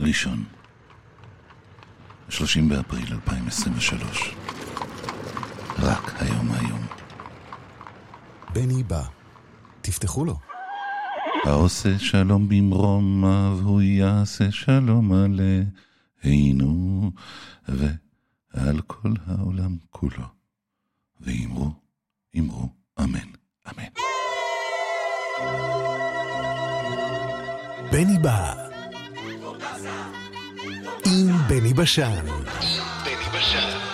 ראשון, 30 באפריל 2023. רק היום היום. בני בא. תפתחו לו. העושה שלום במרומיו, הוא יעשה שלום עלינו ועל כל העולם כולו. ואמרו, אמרו, אמן, אמן. בני בא. עם בני בשן. בני בשן.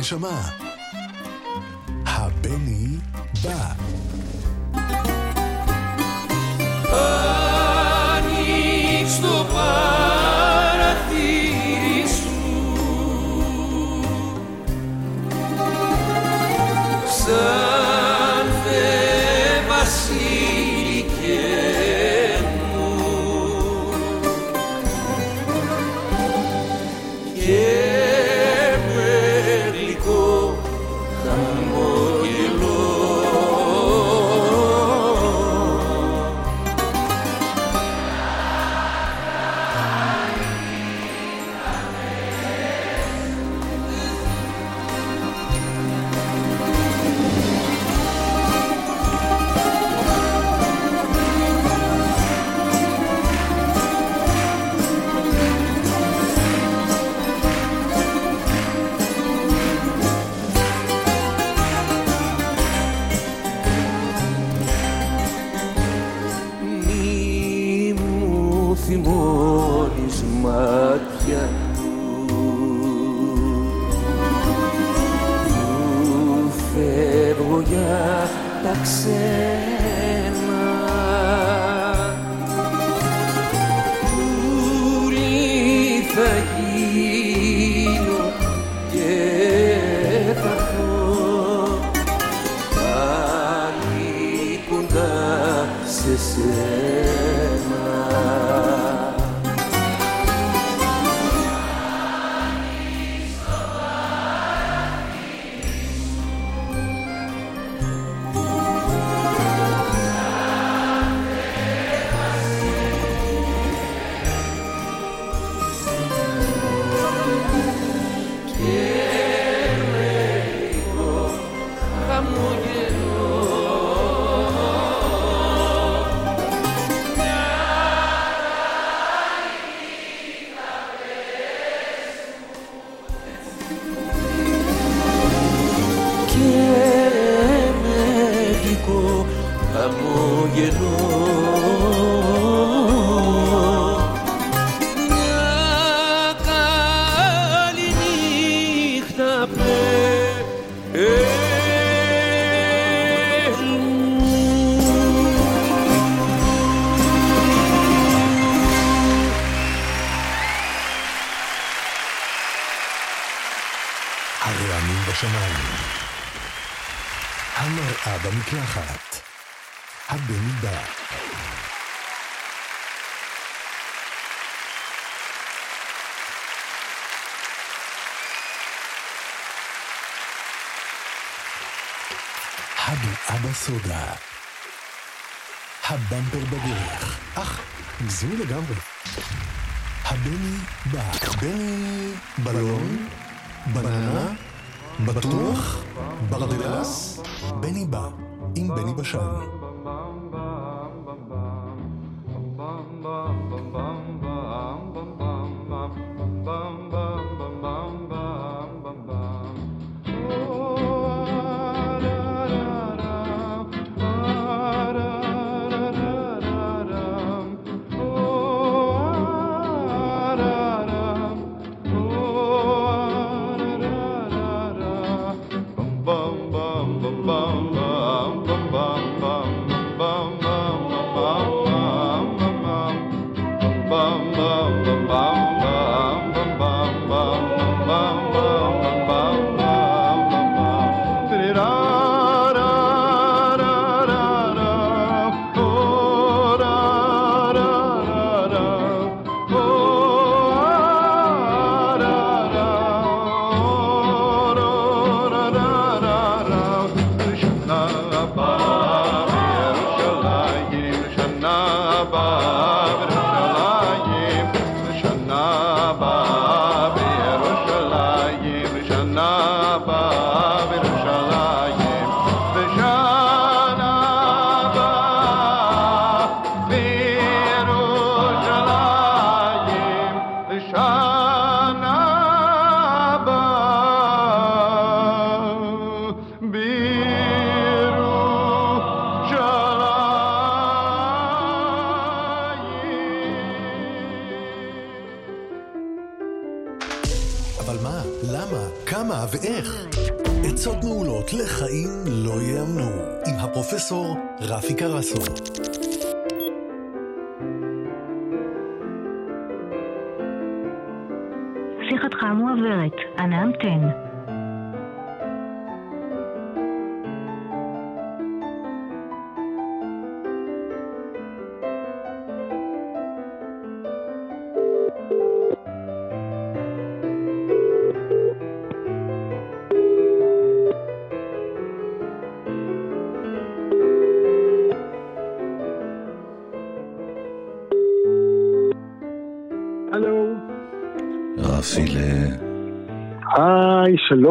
הכינור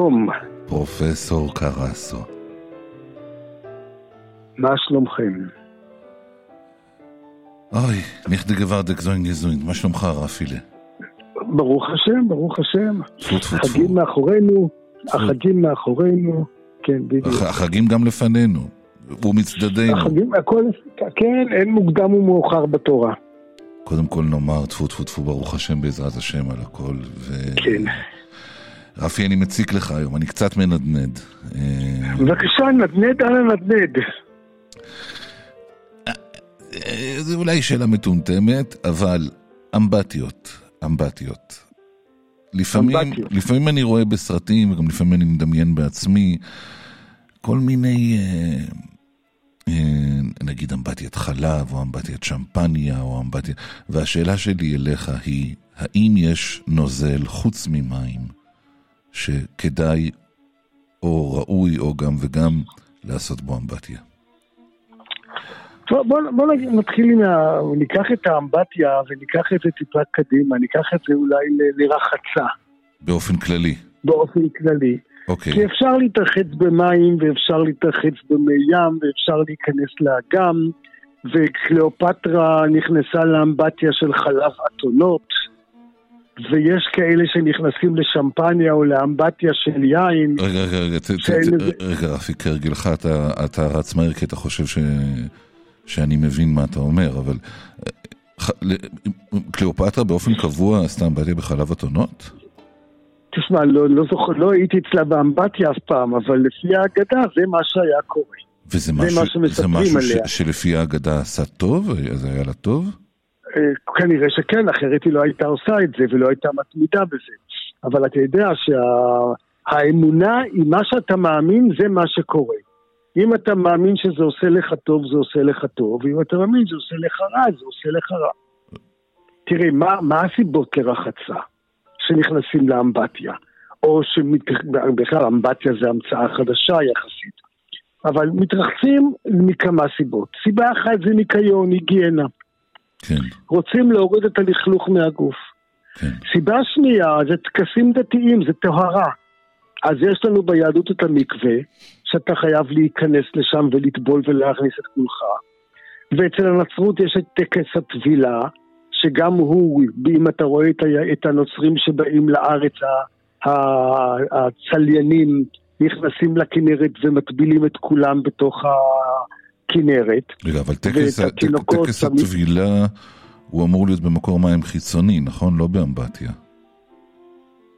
שלום. לפרופסור קרסו. מה שלומכם? אוי, נכדי גווארדק זוין גזוין, מה שלומך רפילה? ברוך השם, ברוך השם. טפו טפו טפו. החגים מאחורינו, החגים מאחורינו. כן, בדיוק. הח- החגים גם לפנינו, ומצדדינו. החגים, הכל, כן, אין מוקדם ומאוחר בתורה. קודם כל נאמר טפו טפו טפו ברוך השם בעזרת השם על הכל. ו... כן. רפי, אני מציק לך היום, אני קצת מנדנד. אה, בבקשה, נדנד על הנדנד. זו אולי שאלה מטומטמת, אבל אמבטיות, אמבטיות. לפעמים, אמבטיות. לפעמים אני רואה בסרטים, וגם לפעמים אני מדמיין בעצמי, כל מיני, אה, אה, נגיד אמבטיית חלב, או אמבטיית שמפניה, או אמבטיית... והשאלה שלי אליך היא, האם יש נוזל חוץ ממים שכדאי, או ראוי, או גם וגם, לעשות בו אמבטיה? טוב, בוא, בוא נגיד- נתחיל עם ה... ניקח את האמבטיה וניקח את זה טיפה קדימה, ניקח את זה אולי ל- לרחצה, באופן כללי. באופן כללי. אוקיי. כי אפשר להתרחץ במים, ואפשר להתרחץ במי ים, ואפשר להיכנס לאגם, וקליאופטרה נכנסה לאמבטיה של חלב אתונות, ויש כאלה שנכנסים לשמפניה או לאמבטיה של יין. רגע, רגע, רגע, רגע, רפי, כהרגלך אתה, רץ מהר כי אתה חושב ש... שאני מבין מה אתה אומר, אבל אה, קליאופטרה באופן קבוע עשתה אמבטיה בחלב אתונות? תשמע, לא, לא זוכר, לא הייתי אצלה באמבטיה אף פעם, אבל לפי האגדה זה מה שהיה קורה. וזה זה משהו, מה שמספרים משהו. ש... שלפי האגדה עשה טוב? אז היה לה טוב? אה, כנראה שכן, אחרת היא לא הייתה עושה את זה ולא הייתה מתמידה בזה. אבל אתה יודע שהאמונה היא מה שאתה מאמין, זה מה שקורה. אם אתה מאמין שזה עושה לך טוב, זה עושה לך טוב, ואם אתה מאמין שזה עושה לך רע, זה עושה לך רע. תראה, מה, מה הסיבות לרחצה שנכנסים לאמבטיה? או שבכלל אמבטיה זה המצאה חדשה יחסית. אבל מתרחצים מכמה סיבות. סיבה אחת זה ניקיון, היגיינה. כן, רוצים להוריד את הלכלוך מהגוף. כן. סיבה שנייה זה טקסים דתיים, זה טהרה. אז יש לנו ביהדות את המקווה, שאתה חייב להיכנס לשם ולטבול ולהכניס את כולך. ואצל הנצרות יש את טקס הטבילה, שגם הוא, אם אתה רואה את, ה- הנוצרים שבאים לארץ, ה- ה- הצליינים נכנסים לכנרת ומטבילים את כולם בתוך הכנרת. רגע, אבל טקס, טקס הטבילה הוא אמור להיות במקור מים חיצוני, נכון? לא באמבטיה.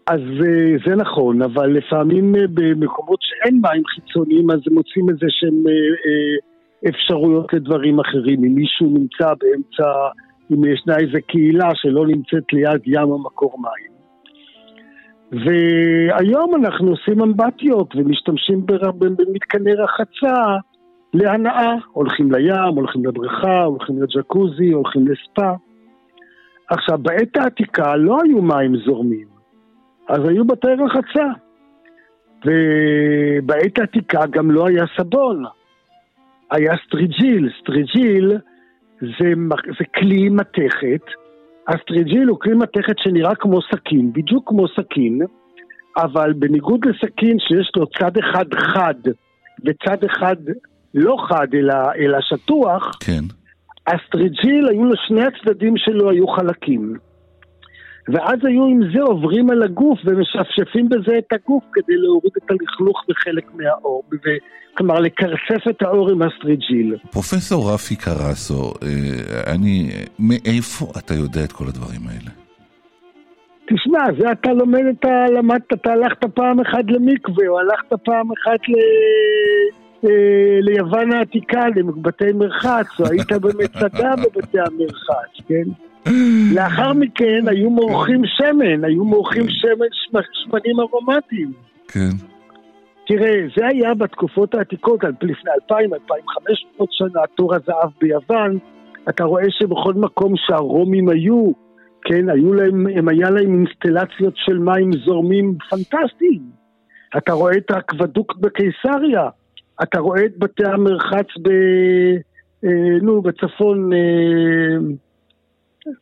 אז אה, זה נכון, אבל לפעמים אה, במקומות שאין מים חיצוניים, אז מוצאים איזה שהם אה, אפשרויות לדברים אחרים. אם מישהו נמצא באמצע, אם ישנה איזה קהילה שלא נמצאת ליד ים המקור מים. והיום אנחנו עושים אמבטיות ומשתמשים במתקני רחצה להנאה. הולכים לים, הולכים לבריכה, הולכים לג'קוזי, הולכים לספא. עכשיו, בעת העתיקה לא היו מים זורמים. אז היו בתי רחצה. ובעת העתיקה גם לא היה סבון. היה סטריג'יל. סטריג'יל זה, זה כלי מתכת. הסטריג'יל הוא כלי מתכת שנראה כמו סכין, בדיוק כמו סכין, אבל בניגוד לסכין שיש לו צד אחד חד וצד אחד לא חד אלא, אלא שטוח, כן. הסטריג'יל היו לו שני הצדדים שלו היו חלקים. ואז היו עם זה עוברים על הגוף ומשפשפים בזה את הגוף כדי להוריד את הלכלוך בחלק מהעור, ו- כלומר לקרצף את העור עם הסטריג'יל. פרופסור רפי קרסו, אה, אני, מאיפה אתה יודע את כל הדברים האלה? תשמע, זה אתה לומד, אתה למדת, אתה הלכת פעם אחת למקווה, או הלכת פעם אחת ל... אה, ליוון העתיקה, לבתי מרחץ, או היית במצדה בבתי המרחץ, כן? לאחר מכן היו מורחים שמן, היו מורחים שמן שמ- שמנים ארומטיים. כן. תראה, זה היה בתקופות העתיקות, לפני 2,000, 2,500 שנה, תור הזהב ביוון. אתה רואה שבכל מקום שהרומים היו, כן, היו להם, הם היה להם אינסטלציות של מים זורמים פנטסטיים. אתה רואה את האקוודוקט בקיסריה, אתה רואה את בתי המרחץ ב... אה, נו, בצפון, אה,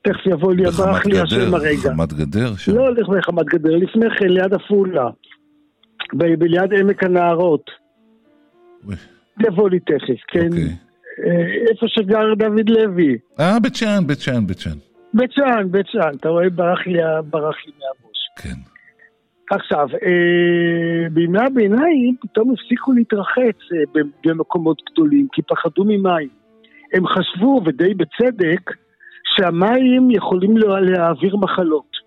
תכף יבוא לי, ברח לי השם הרגע. חמת גדר שם. לא הולך בחמת גדר, לפני כן, ליד עפולה, ליד עמק הנערות. אוי, יבוא לי תכף, כן. אוקיי. אה, איפה שגר דוד לוי. אה, בית שאן, בית שאן, בית שאן. בית שאן, בית שאן, אתה רואה, ברח לי, ברח לי מהראש. כן. עכשיו, אה, בימי הביניים פתאום הפסיקו להתרחץ אה, במקומות גדולים, כי פחדו ממים. הם חשבו, ודי בצדק, שהמים יכולים לה- להעביר מחלות.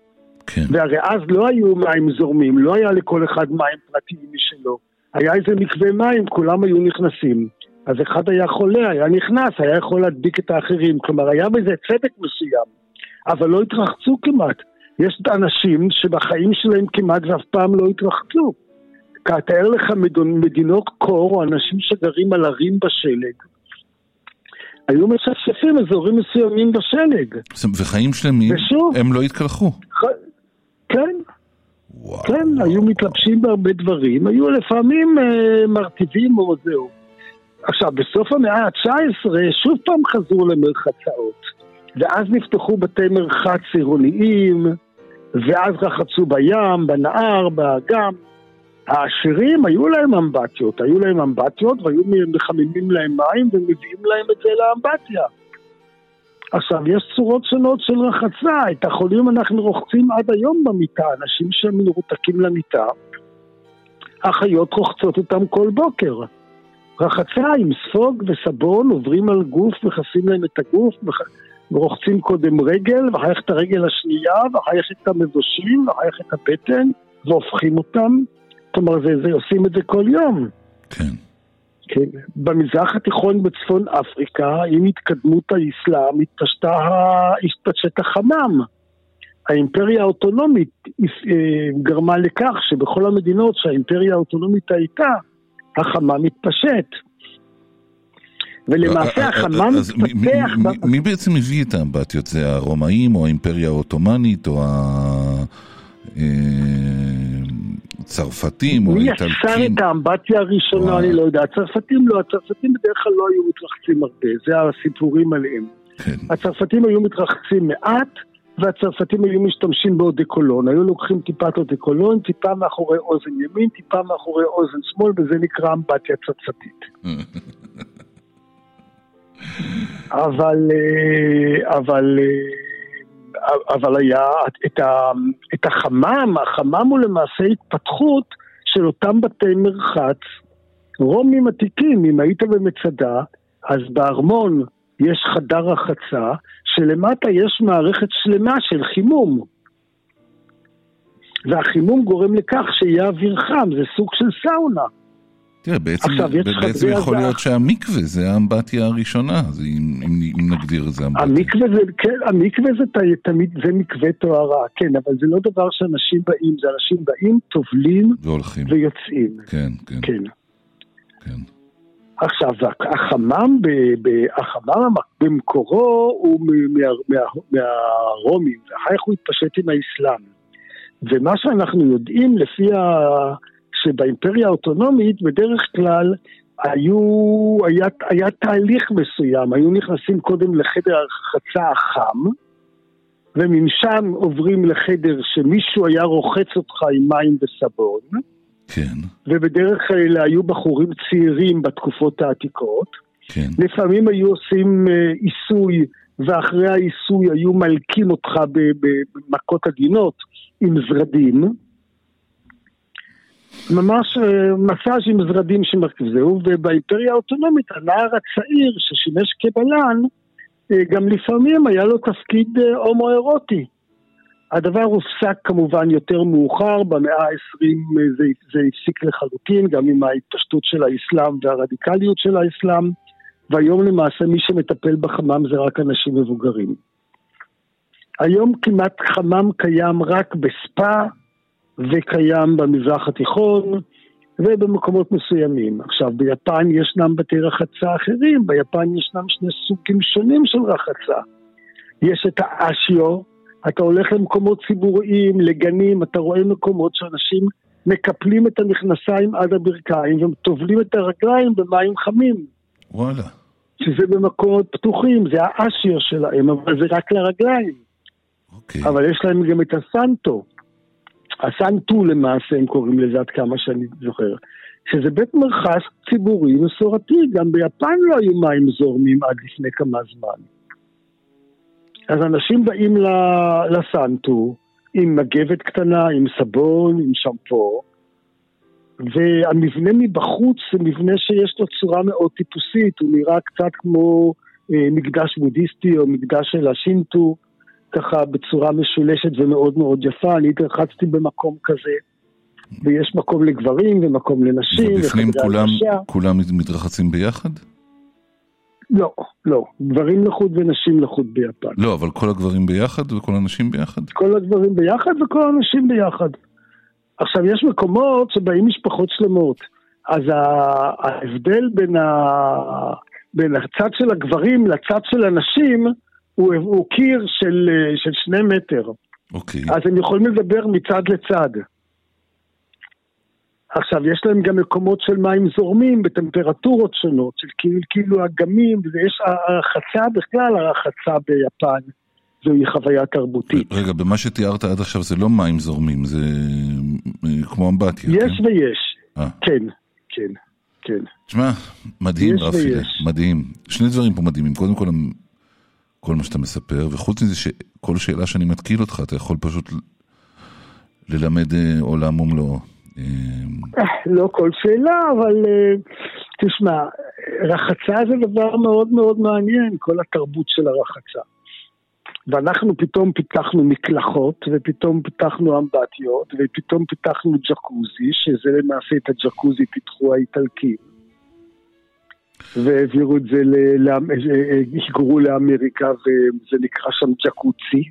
כן. והרי אז לא היו מים זורמים, לא היה לכל אחד מים פרטיים משלו. היה איזה מקווה מים, כולם היו נכנסים. אז אחד היה חולה, היה נכנס, היה יכול להדביק את האחרים. כלומר, היה בזה צדק מסוים, אבל לא התרחצו כמעט. יש אנשים שבחיים שלהם כמעט ואף פעם לא התרחצו. תאר לך מדינות קור או אנשים שגרים על ערים בשלג. היו משפשפים אזורים מסוימים בשלג. וחיים שלמים, ושוב. הם לא התקלחו. ח- כן, וואו. כן, היו מתלבשים בהרבה דברים, היו לפעמים אה, מרטיבים או זהו. עכשיו, בסוף המאה ה-19 שוב פעם חזרו למרחצאות, ואז נפתחו בתי מרחץ עירוניים, ואז רחצו בים, בנהר, באגם. העשירים היו להם אמבטיות, היו להם אמבטיות והיו מחממים להם מים ומביאים להם את זה לאמבטיה. עכשיו, יש צורות שונות של רחצה, את החולים אנחנו רוחצים עד היום במיטה, אנשים שהם מרותקים למיטה, אחיות רוחצות אותם כל בוקר. רחצה עם ספוג וסבון, עוברים על גוף, מכסים להם את הגוף, מח- ורוחצים קודם רגל, ואחר כך את הרגל השנייה, ואחר כך את המבושים, ואחר כך את הבטן, והופכים אותם. כלומר, זה, זה, עושים את זה כל יום. כן. כן. במזרח התיכון בצפון אפריקה, עם התקדמות האסלאם, התפשטה, התפשט החמם. האימפריה האוטונומית אה, גרמה לכך שבכל המדינות שהאימפריה האוטונומית הייתה, החמם התפשט. ולמעשה אה, אה, החמם מי- מי- התפתח... מי- מי בעצם הביא את האמבטיות? זה הרומאים או האימפריה העות'מאנית או הצרפתים או מי האיטלקים? יצר את האמבטיה הראשונה. אני לא יודע. הצרפתים לא, הצרפתים בדרך כלל לא היו מתרחצים הרבה, זה הסיפורים עליהם. כן. הצרפתים היו מתרחצים מעט, והצרפתים היו משתמשים באודקולון. היו לוקחים טיפת אודקולון, טיפה מאחורי אוזן ימין, טיפה מאחורי אוזן שמאל, וזה נקרא אמבטיה צרפתית. אבל, אה, אבל, אה, אבל היה את, ה, את החמם, החמם הוא למעשה התפתחות של אותם בתי מרחץ רומים עתיקים. אם היית במצדה, אז בארמון יש חדר רחצה, שלמטה יש מערכת שלמה של חימום. והחימום גורם לכך שיהיה אוויר חם, זה סוג של סאונה. תראה, בעצם, עכשיו, בעצם יכול. להיות שהמקווה זה האמבטיה הראשונה, זה אם, אם, אם נגדיר את זה אמבטיה. המקווה זה, כן, המקווה זה תמיד, זה מקווה טהרה, כן, אבל זה לא דבר שאנשים באים, זה אנשים באים, טובלים והולכים. ויוצאים, כן, כן, כן. כן. עכשיו, החמם, ב, ב, החמם במקורו הוא מה, מה, מהרומים, ואחר כך הוא התפשט עם האסלאם. ומה שאנחנו יודעים לפי ה... שבאימפריה האוטונומית בדרך כלל היו, היה, היה תהליך מסוים, היו נכנסים קודם לחדר הרחצה החם, ומשם עוברים לחדר שמישהו היה רוחץ אותך עם מים וסבון, כן, ובדרך כלל היו בחורים צעירים בתקופות העתיקות. כן. לפעמים היו עושים אה, עיסוי, ואחרי העיסוי היו מלקים אותך במכות עדינות עם זרדים. ממש אה, מסאז' עם זרדים שמרכיב זהו, ובאימפריה האוטונומית הנער הצעיר ששימש כבלן, אה, גם לפעמים היה לו תפקיד אה, הומואירוטי. הדבר הופסק כמובן יותר מאוחר, במאה ה-20 זה, זה הפסיק לחלוטין, גם עם ההתפשטות של האסלאם והרדיקליות של האסלאם, והיום למעשה מי שמטפל בחמם זה רק אנשים מבוגרים. היום כמעט חמם קיים רק בספא וקיים במזרח התיכון ובמקומות מסוימים. עכשיו, ביפן ישנם בתי רחצה אחרים, ביפן ישנם שני סוגים שונים של רחצה. יש את האשיו, אתה הולך למקומות ציבוריים, לגנים, אתה רואה מקומות שאנשים מקפלים את המכנסיים עד הברכיים וטובלים את הרגליים במים חמים. וואלה. שזה במקומות פתוחים, זה האשיר שלהם, אבל זה רק לרגליים. אוקיי. אבל יש להם גם את הסנטו. הסנטו למעשה, הם קוראים לזה עד כמה שאני זוכר. שזה בית מרחץ ציבורי מסורתי, גם ביפן לא היו מים זורמים עד לפני כמה זמן. אז אנשים באים לסנטו עם מגבת קטנה, עם סבון, עם שמפו, והמבנה מבחוץ זה מבנה שיש לו צורה מאוד טיפוסית, הוא נראה קצת כמו אה, מקדש בודהיסטי או מקדש של השינטו, ככה בצורה משולשת ומאוד מאוד יפה. אני התרחצתי במקום כזה, ויש מקום לגברים ומקום לנשים. ובפנים כולם. כולם מתרחצים ביחד? לא, לא. גברים לחוד ונשים לחוד ביפן. לא, אבל כל הגברים ביחד וכל הנשים ביחד? כל הגברים ביחד וכל האנשים ביחד. עכשיו, יש מקומות שבאים משפחות שלמות, אז ההבדל בין, ה... בין הצד של הגברים לצד של הנשים הוא, הוא קיר של, אה, של שני מטר. אוקיי. אז הם יכולים לדבר מצד לצד. עכשיו, יש להם גם מקומות של מים זורמים בטמפרטורות שונות, של כאילו, כאילו אגמים, ויש הרחצה בכלל, הרחצה ביפן, זוהי חוויה תרבותית. רגע, במה שתיארת עד עכשיו זה לא מים זורמים, זה אה, כמו אמבטיה. יש כן? ויש, אה. כן, כן, כן. תשמע, מדהים רפי. מדהים. שני דברים פה מדהימים. קודם כל, כל מה שאתה מספר, וחוץ מזה שכל שאלה שאני מתקיל אותך, אתה יכול פשוט ללמד אה, עולם ומלואו. אה, אה, לא כל שאלה, אבל תשמע, רחצה זה דבר מאוד מאוד מעניין, כל התרבות של הרחצה. ואנחנו פתאום פיתחנו מקלחות, ופתאום פיתחנו אמבטיות, ופתאום פיתחנו ג'קוזי, שזה למעשה את הג'קוזי פיתחו האיטלקים. והעבירו את זה, ל- לאמ- אה, אה, היגרו לאמריקה, וזה נקרא שם ג'קוצי.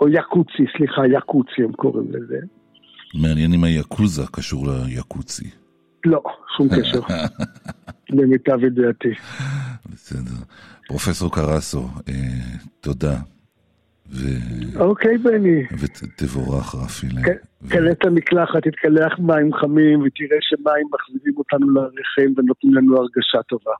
או יקוצי, סליחה, יקוצי הם קוראים לזה. מעניין אם היאקוזה קשור ליאקוצי. לא, שום קשר. למיטב ידיעתי. בסדר. פרופסור קרסו, אה, תודה. ו- אוקיי, בני. ותבורך רפי. ו- תקלה את המקלחת, תתקלח מים חמים, ותראה שמים מחזירים אותנו לרחם ונותנים לנו הרגשה טובה.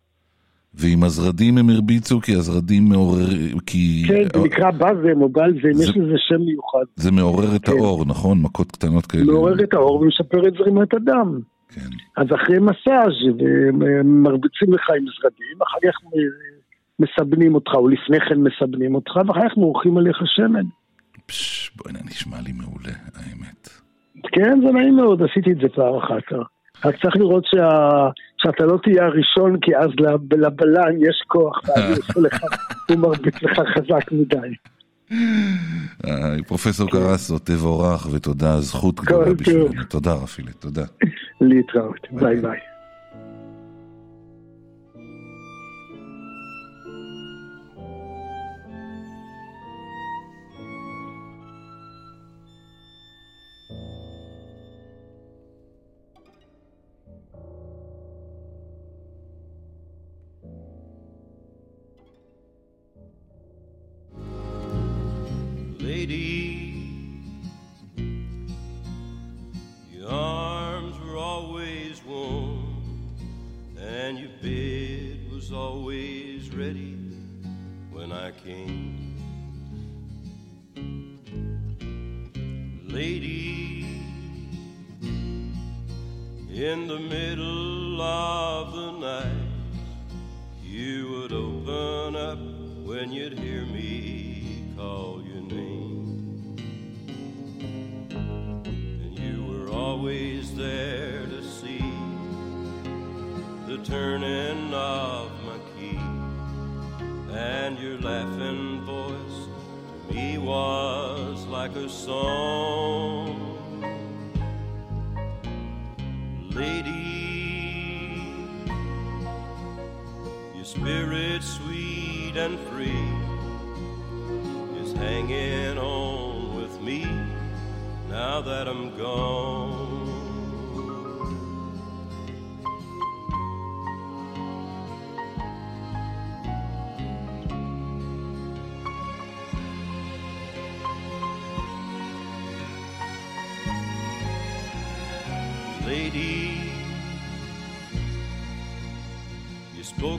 ועם הזרדים הם הרביצו כי הזרדים מעורר... כי... כן, זה נקרא בזם או בלזם, זה- יש לזה שם מיוחד. זה מעורר את כן. האור, נכון? מכות קטנות כאלה. מעורר את האור ומשפר את זרימת הדם. כן. אז אחרי מסאז' ומרביצים לך עם זרדים, אחר כך מסבנים אותך, או לפני כן מסבנים אותך, ואחר כך מורחים עליך שמן. פש, בוא'נה, נשמע לי מעולה, האמת. כן, זה נעים מאוד, עשיתי את זה פעם אחת. רק צריך לראות שה... שאתה לא תהיה הראשון, כי אז לב- לבלן יש כוח, הוא מרביץ לך חזק מדי. אה, פרופסור קרסו, תבורך ותודה, זכות גדולה. בשבילנו. תודה, רפילה, תודה. להתראות, ביי ביי. Lady,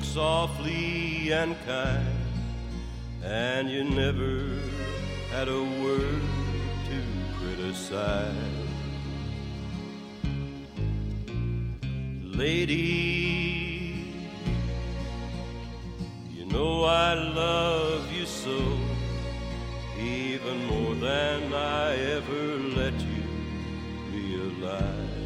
softly and kind, and you never had a word to criticize. Lady, you know I love you so, even more than I ever let you realize.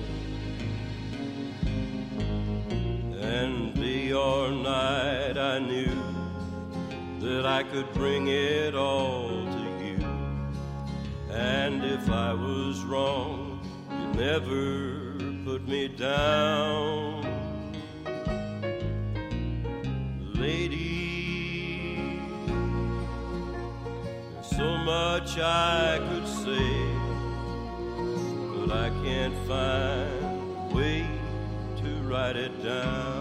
That I could bring it all to you. And if I was wrong, you never put me down. Lady, there's so much I could say, but I can't find a way to write it down.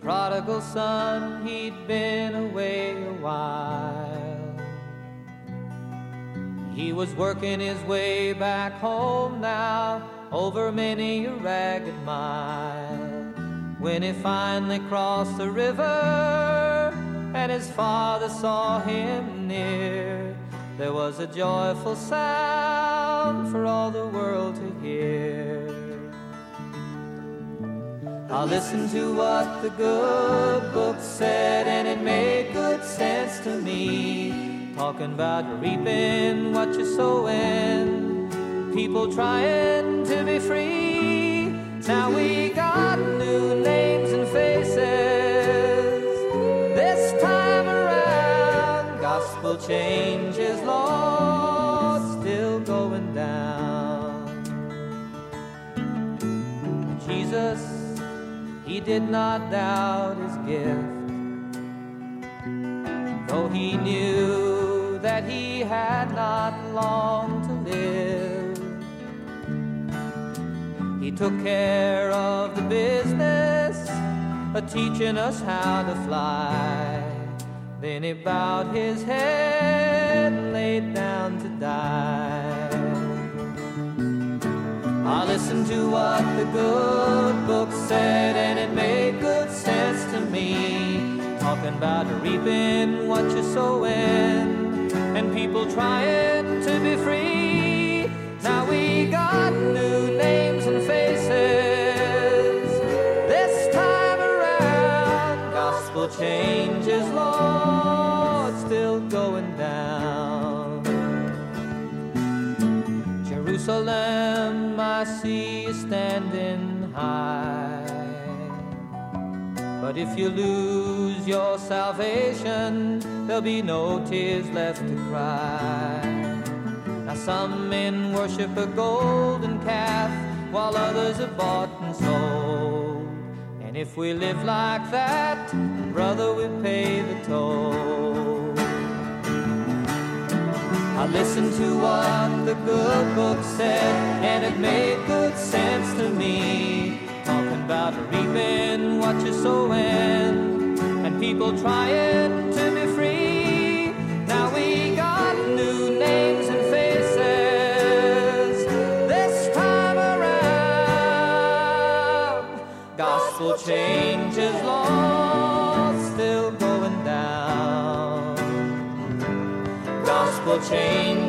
Prodigal son, he'd been away a while. He was working his way back home now, over many a ragged mile. When he finally crossed the river, and his father saw him near, there was a joyful sound for all the world to hear. I listened to what the good book said, and it made good sense to me. Talking about reaping what you're sowing, people trying to be free. Now we got did not doubt his gift, though he knew that he had not long took care of the business, a teaching us how to fly. Then he bowed his head and laid down to die. I listened to what the good book said, and it made good sense to me. Talking about reaping what you're sowing, and people trying to be free. Now we Jerusalem, I see you standing high. But if you lose your salvation, there'll be no tears left to cry. Now some men worship a golden calf, while others are bought and sold. And if we live like that, brother, we pay the toll. I listened to what the good book said, and it made good sense to me. Talking about reaping what you're sowing, and people trying to change.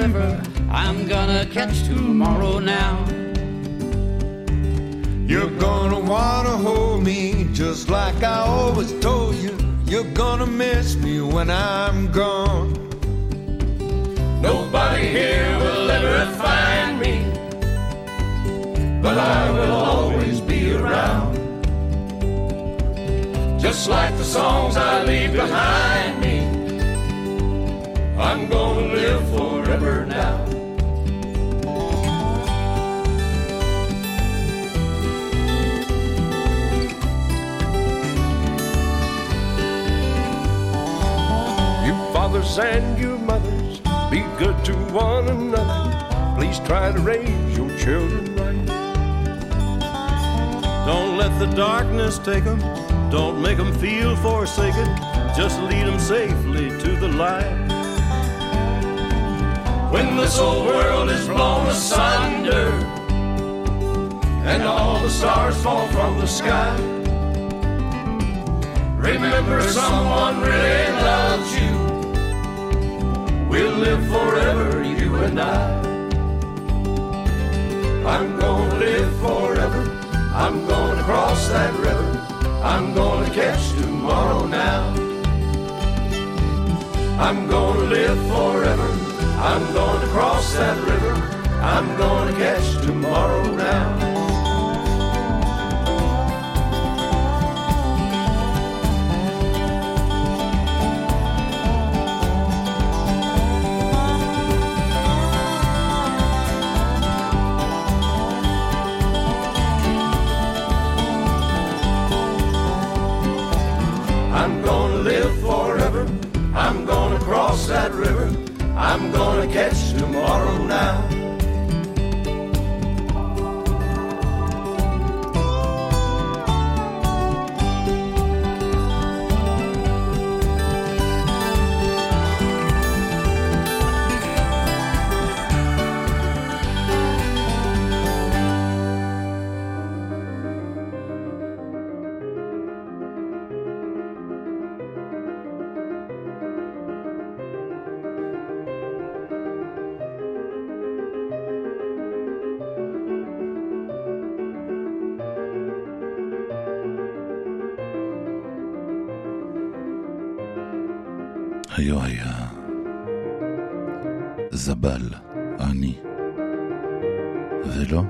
river I'm gonna catch tomorrow now. You're gonna wanna hold me just like I always told you. You're gonna miss me when I'm gone. Nobody here will ever find me, but I will always be around. Just like the songs I leave behind me, I'm gonna live for remember now. You fathers and you mothers, be good to one another. Please try to raise your children right. Don't let the darkness take them. Don't make them feel forsaken. Just lead them safely to the light when this old world is blown asunder and all the stars fall from the sky. Remember, someone really loves you. We'll live forever, you and I. I'm gonna live forever. I'm gonna cross that river. I'm gonna catch tomorrow now. I'm gonna live forever. I'm gonna cross that river. I'm gonna catch tomorrow now. I'm gonna live forever. I'm gonna cross that river. I'm gonna catch tomorrow now. זבל, אני, ולא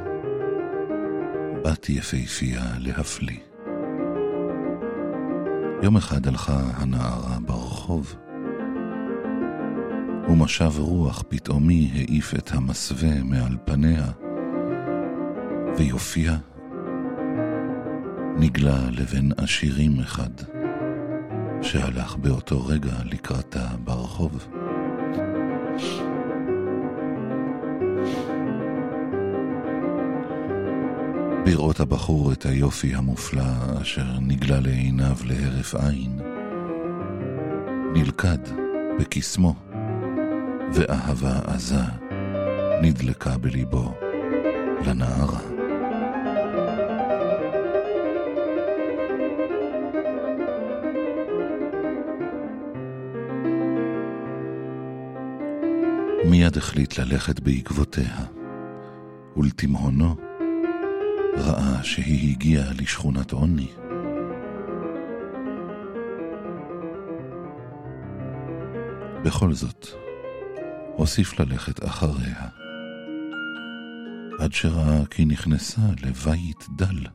בת יפהפייה להפליא. יום אחד הלכה הנערה ברחוב, ומשב רוח פתאומי העיף את המסווה מעל פניה, ויופייה נגלה לבן עשירים אחד. שהלך באותו רגע לקראתה ברחוב. בראות הבחור את היופי המופלא אשר נגלה לעיניו להרף עין, נלכד בקסמו, ואהבה עזה נדלקה בליבו לנערה. מיד החליט ללכת בעקבותיה, ולתימהונו ראה שהיא הגיעה לשכונת עוני. בכל זאת, הוסיף ללכת אחריה, עד שראה כי נכנסה לבית דל.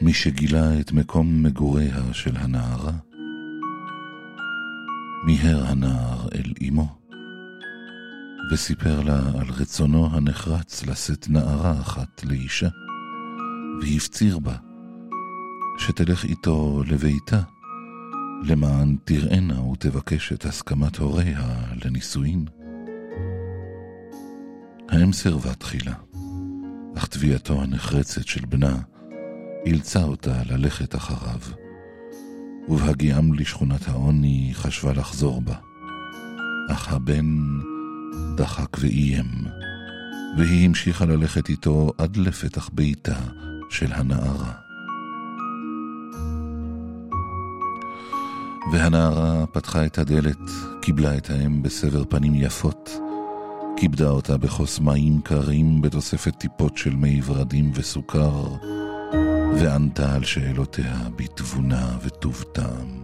מי שגילה את מקום מגוריה של הנערה, מיהר הנער אל אמו, וסיפר לה על רצונו הנחרץ לשאת נערה אחת לאישה, והפציר בה שתלך איתו לביתה, למען תראנה ותבקש את הסכמת הוריה לנישואין. האם סירבה תחילה, אך תביעתו הנחרצת של בנה אילצה אותה ללכת אחריו, ובהגיעם לשכונת העוני חשבה לחזור בה. אך הבן דחק ואיים, והיא המשיכה ללכת איתו עד לפתח ביתה של הנערה. והנערה פתחה את הדלת, קיבלה את האם בסבר פנים יפות, כיבדה אותה בכוס מים קרים בתוספת טיפות של מי ורדים וסוכר, וענתה על שאלותיה בתבונה וטוב טעם.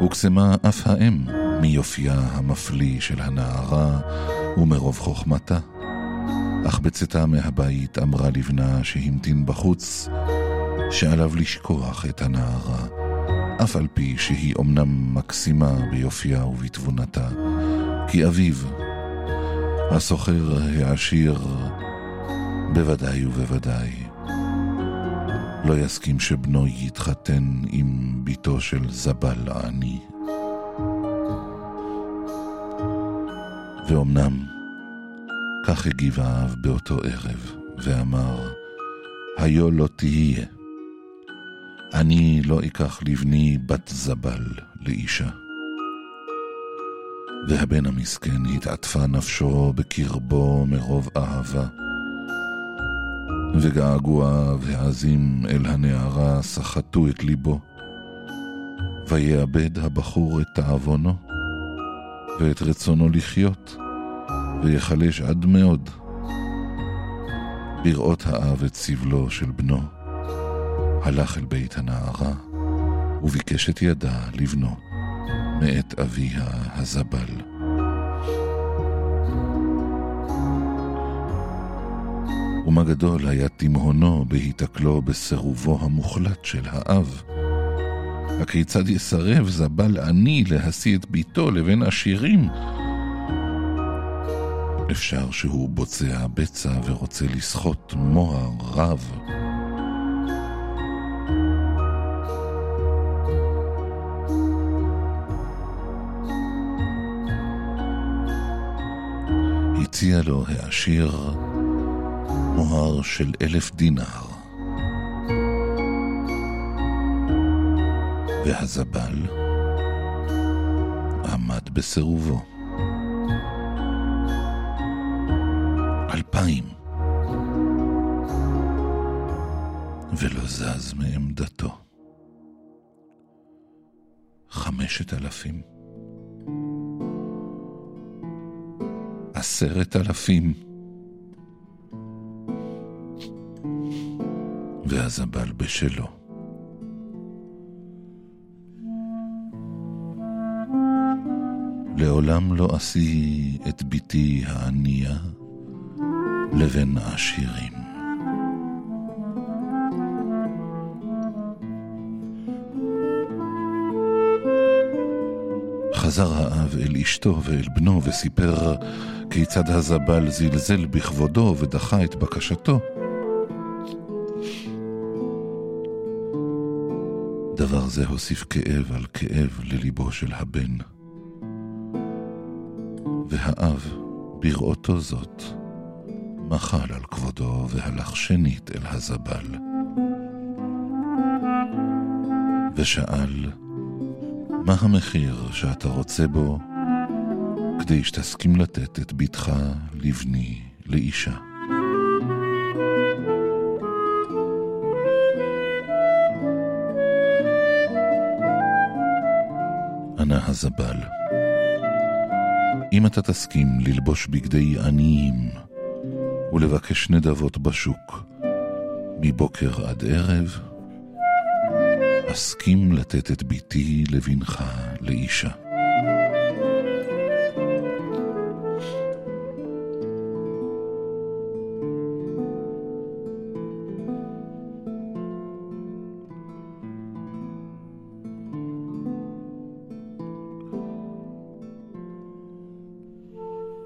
הוקסמה אף האם מיופייה המפליא של הנערה ומרוב חוכמתה, אך בצאתה מהבית אמרה לבנה שהמתין בחוץ, שעליו לשכוח את הנערה, אף על פי שהיא אומנם מקסימה ביופייה ובתבונתה, כי אביו, הסוחר העשיר, בוודאי ובוודאי לא יסכים שבנו יתחתן עם בתו של זבל העני. ואומנם, כך הגיב האב באותו ערב, ואמר, היו לא תהיה. אני לא אקח לבני בת זבל לאישה. והבן המסכן התעטפה נפשו בקרבו מרוב אהבה, וגעגועיו העזים אל הנערה סחטו את ליבו. ויאבד הבחור את תאבונו, ואת רצונו לחיות, ויחלש עד מאוד. בראות האב את סבלו של בנו, הלך אל בית הנערה, וביקש את ידה לבנו, מאת אביה הזבל. ומה גדול היה תימהונו בהיתקלו בסירובו המוחלט של האב. הכיצד יסרב זבל עני להשיא את ביתו לבין עשירים? אפשר שהוא בוצע בצע ורוצה לסחוט מוהר רב. הציע לו העשיר מוהר של אלף דינר. והזבל עמד בסירובו. אלפיים. ולא זז מעמדתו. חמשת אלפים. עשרת אלפים. והזבל בשלו. לעולם לא אשיא את בתי הענייה לבין העשירים. חזר האב אל אשתו ואל בנו וסיפר כיצד הזבל זלזל בכבודו ודחה את בקשתו. דבר זה הוסיף כאב על כאב לליבו של הבן. והאב, בראותו זאת, מחל על כבודו והלך שנית אל הזבל. ושאל, מה המחיר שאתה רוצה בו כדי שתסכים לתת את בתך לבני לאישה? ענה הזבל, אם אתה תסכים ללבוש בגדי עניים ולבקש נדבות בשוק מבוקר עד ערב, אסכים לתת את ביתי לבנך לאישה.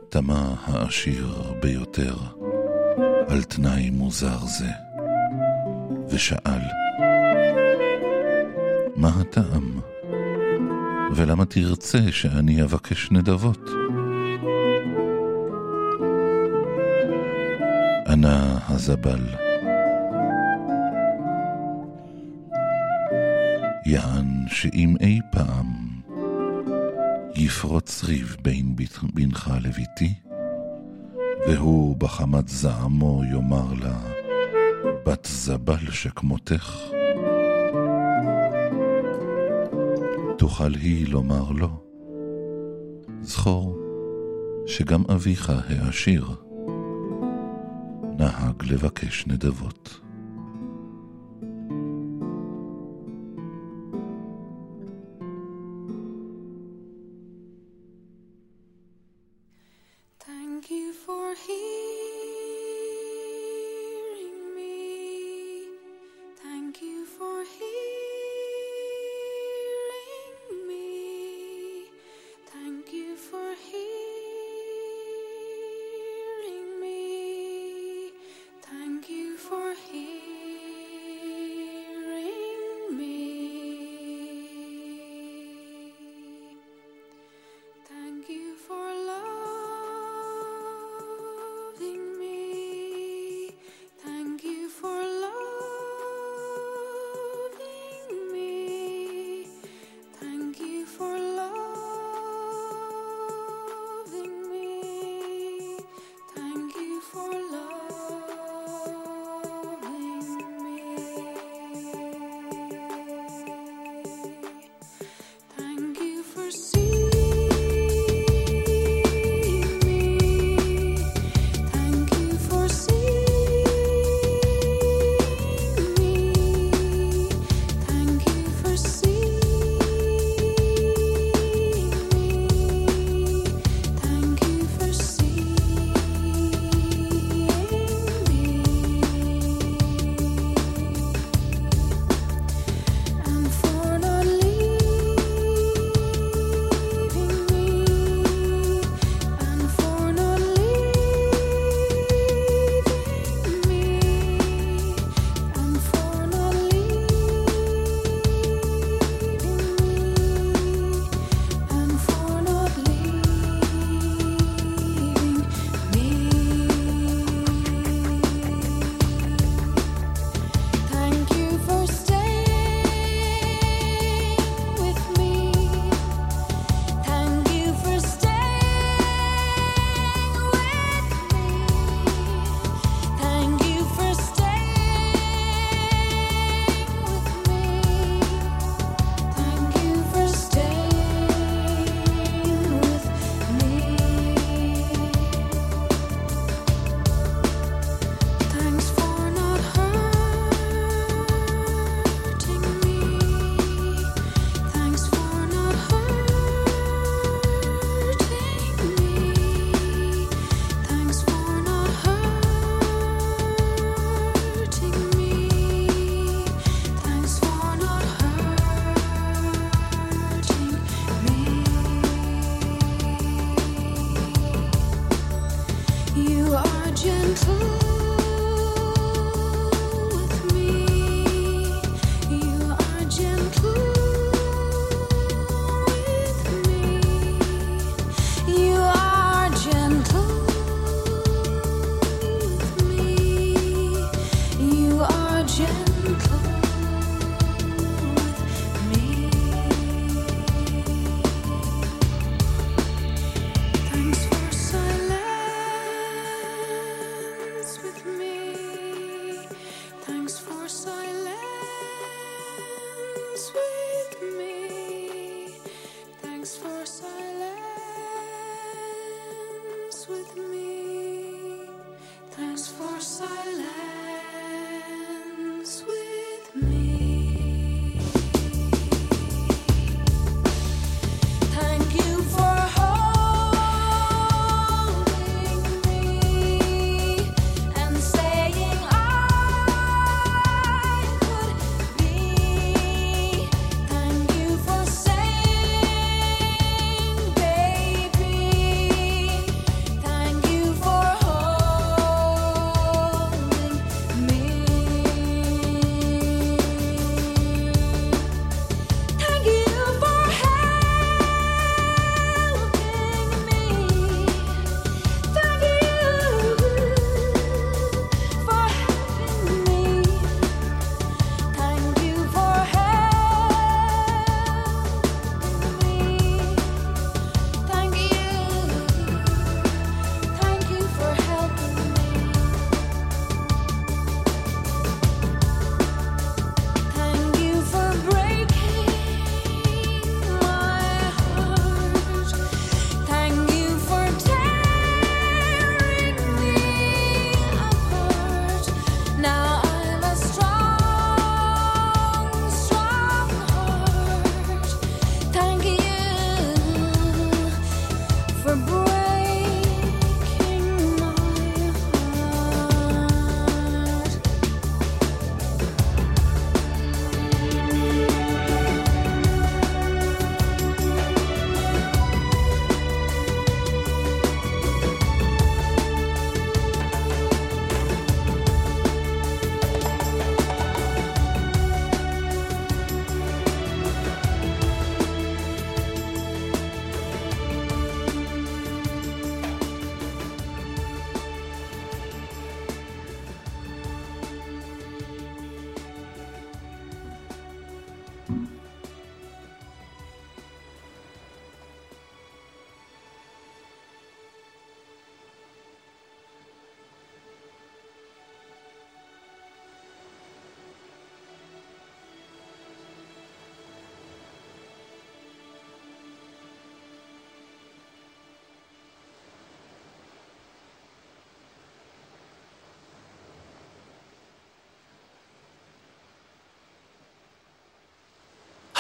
תמה העשיר ביותר על תנאי מוזר זה, ושאל, מה הטעם? ולמה תרצה שאני אבקש נדבות? ענה הזבל, יען שאם אי פעם יפרוץ ריב בין בנך לביתי, והוא בחמת זעמו יאמר לה, בת זבל שכמותך, תוכל היא לומר לו, זכור שגם אביך העשיר נהג לבקש נדבות.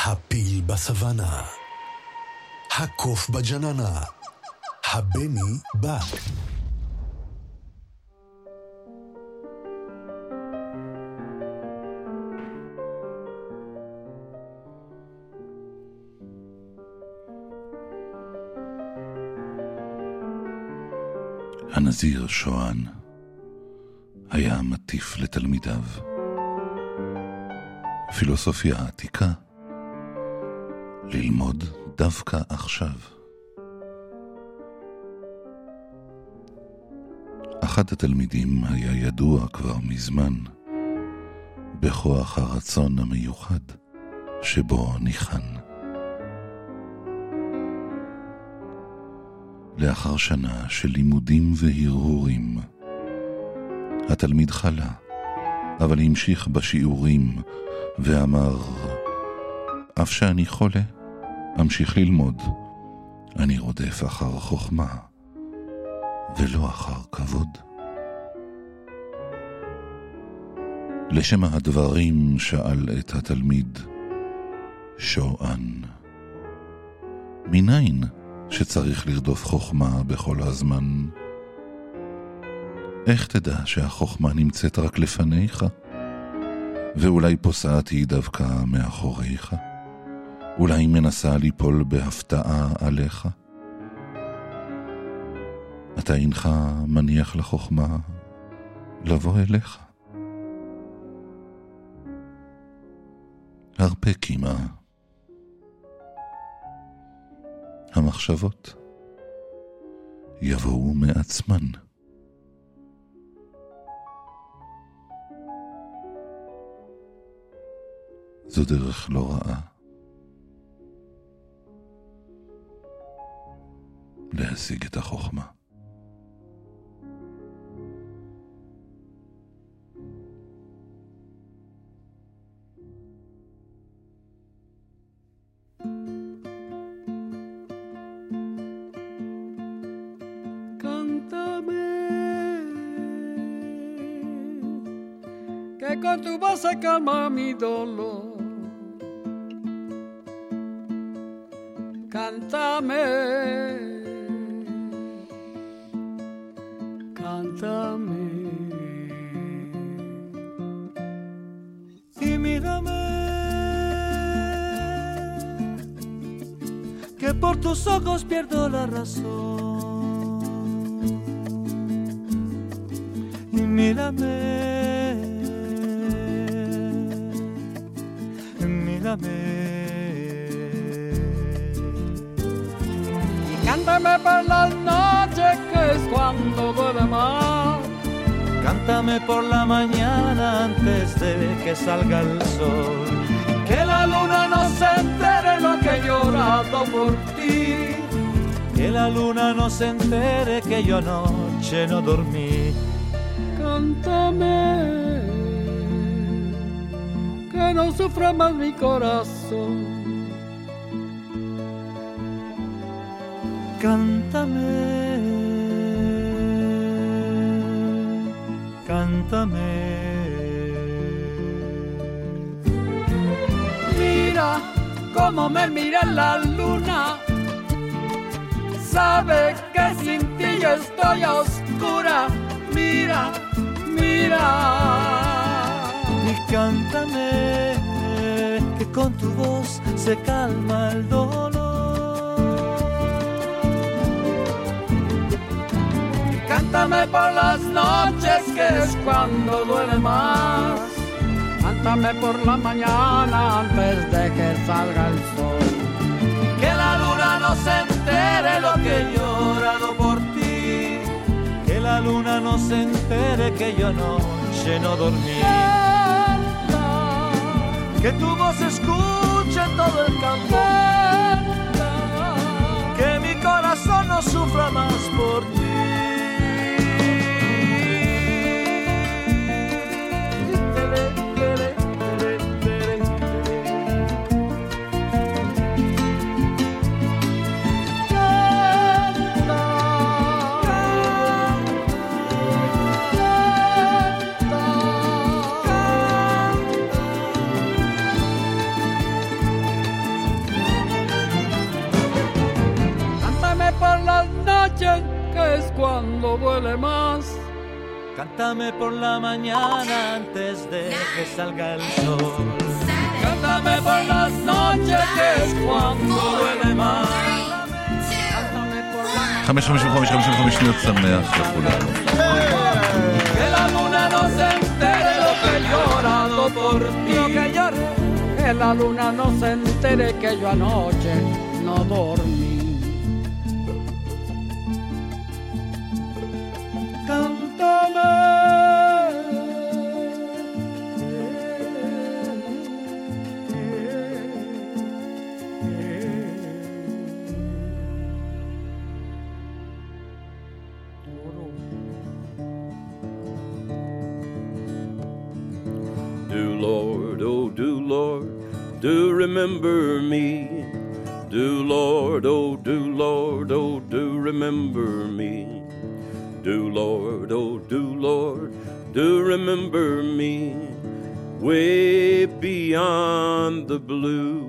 הפיל בסוואנה. הקוף בג'ננה. הבני בא. הנזיר שואן היה מטיף לתלמידיו. פילוסופיה עתיקה, ללמוד דווקא עכשיו. אחד התלמידים היה ידוע כבר מזמן בכוח הרצון המיוחד שבו ניחן. לאחר שנה של לימודים והרהורים, התלמיד חלה, אבל המשיך בשיעורים ואמר, אף שאני חולה, אמשיך ללמוד. אני רודף אחר חוכמה, ולא אחר כבוד. לשם הדברים שאל את התלמיד שואן. מניין שצריך לרדוף חוכמה בכל הזמן? איך תדע שהחוכמה נמצאת רק לפניך? ואולי פוסעת היא דווקא מאחוריך? אולי מנסה ליפול בהפתעה עליך? מתי אינך מניח לחוכמה לבוא אליך? הרפה קימה. המחשבות יבואו מעצמן. זו דרך לא רעה. להשיג את החוכמה. Cántame, que con tu voz se calma mi dolor. Cántame, cántame. tus ojos pierdo la razón y mírame mírame Y cántame por las noches que es cuando más. cántame por la mañana antes de que salga el sol Que la luna no se entere lo que he llorado por ti. Que la luna no se entere que yo anoche no dormí Cántame, que no sufra más mi corazón. cántame cántame Mira cómo me mira la luna. Sabe que sin ti yo estoy a oscura. Mira, mira. y cántame que con tu voz se calma el dolor Cántame por las noches que es cuando duele más. Cántame por la mañana antes de que salga el sol. Que la luna no se entere lo que he llorado por ti. Que la luna no se entere que yo anoche no dormí. Que tu voz escuche todo el campo que mi corazón no sufra más por ti cuando duele más. Cántame por la mañana antes de que salga el sol. Cántame por las noches que es cuando duele más. Cántame por las 555 שניות שמח לכולנו. Que la luna no se entere lo que he llorado por ti. Lo que llore. Que la luna no se entere que yo anoche no dormí. Remember me. Do Lord, oh do Lord, oh do remember me. Do Lord, oh do Lord, do remember me. Way beyond the blue.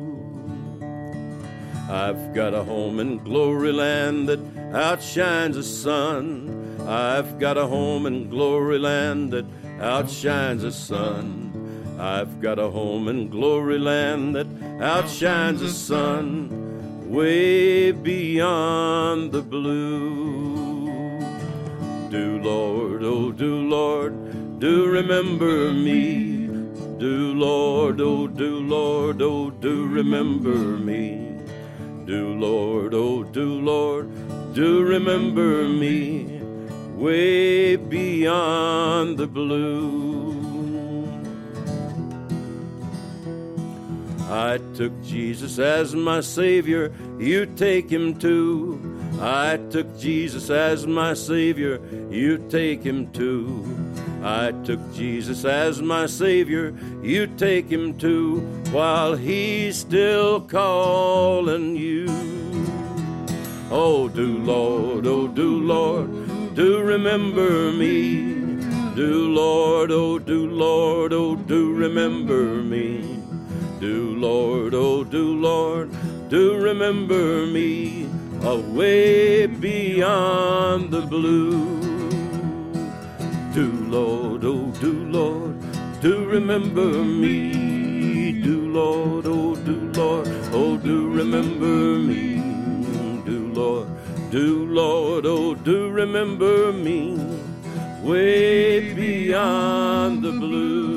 I've got a home in glory land that outshines the sun. I've got a home in glory land that outshines the sun. I've got a home in glory land that outshines the sun. Way beyond the blue. Do Lord, oh do Lord, do remember me. Do Lord, oh do Lord, oh do remember me. Do Lord, oh do Lord, do remember me. Way beyond the blue. I took Jesus as my Savior, you take him too. I took Jesus as my Savior, you take him too. I took Jesus as my Savior, you take him too, while he's still calling you. Oh, do Lord, oh, do Lord, do remember me. Do Lord, oh, do Lord, oh, do remember me. Do Lord, oh, do Lord, do remember me away beyond the blue. Do Lord, oh, do Lord, do remember me. Do Lord, oh, do Lord, oh, do remember me. Do Lord, do Lord, oh, do remember me way beyond the blue.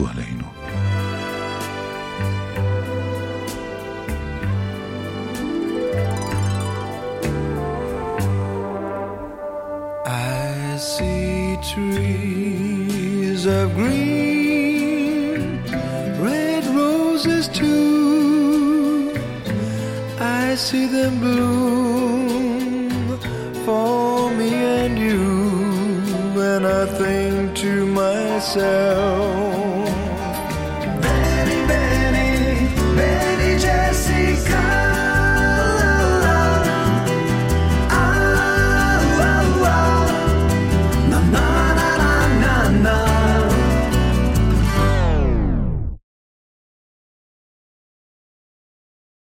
علينا I see trees of green, red roses too. I see them bloom for me and you, and I think to myself.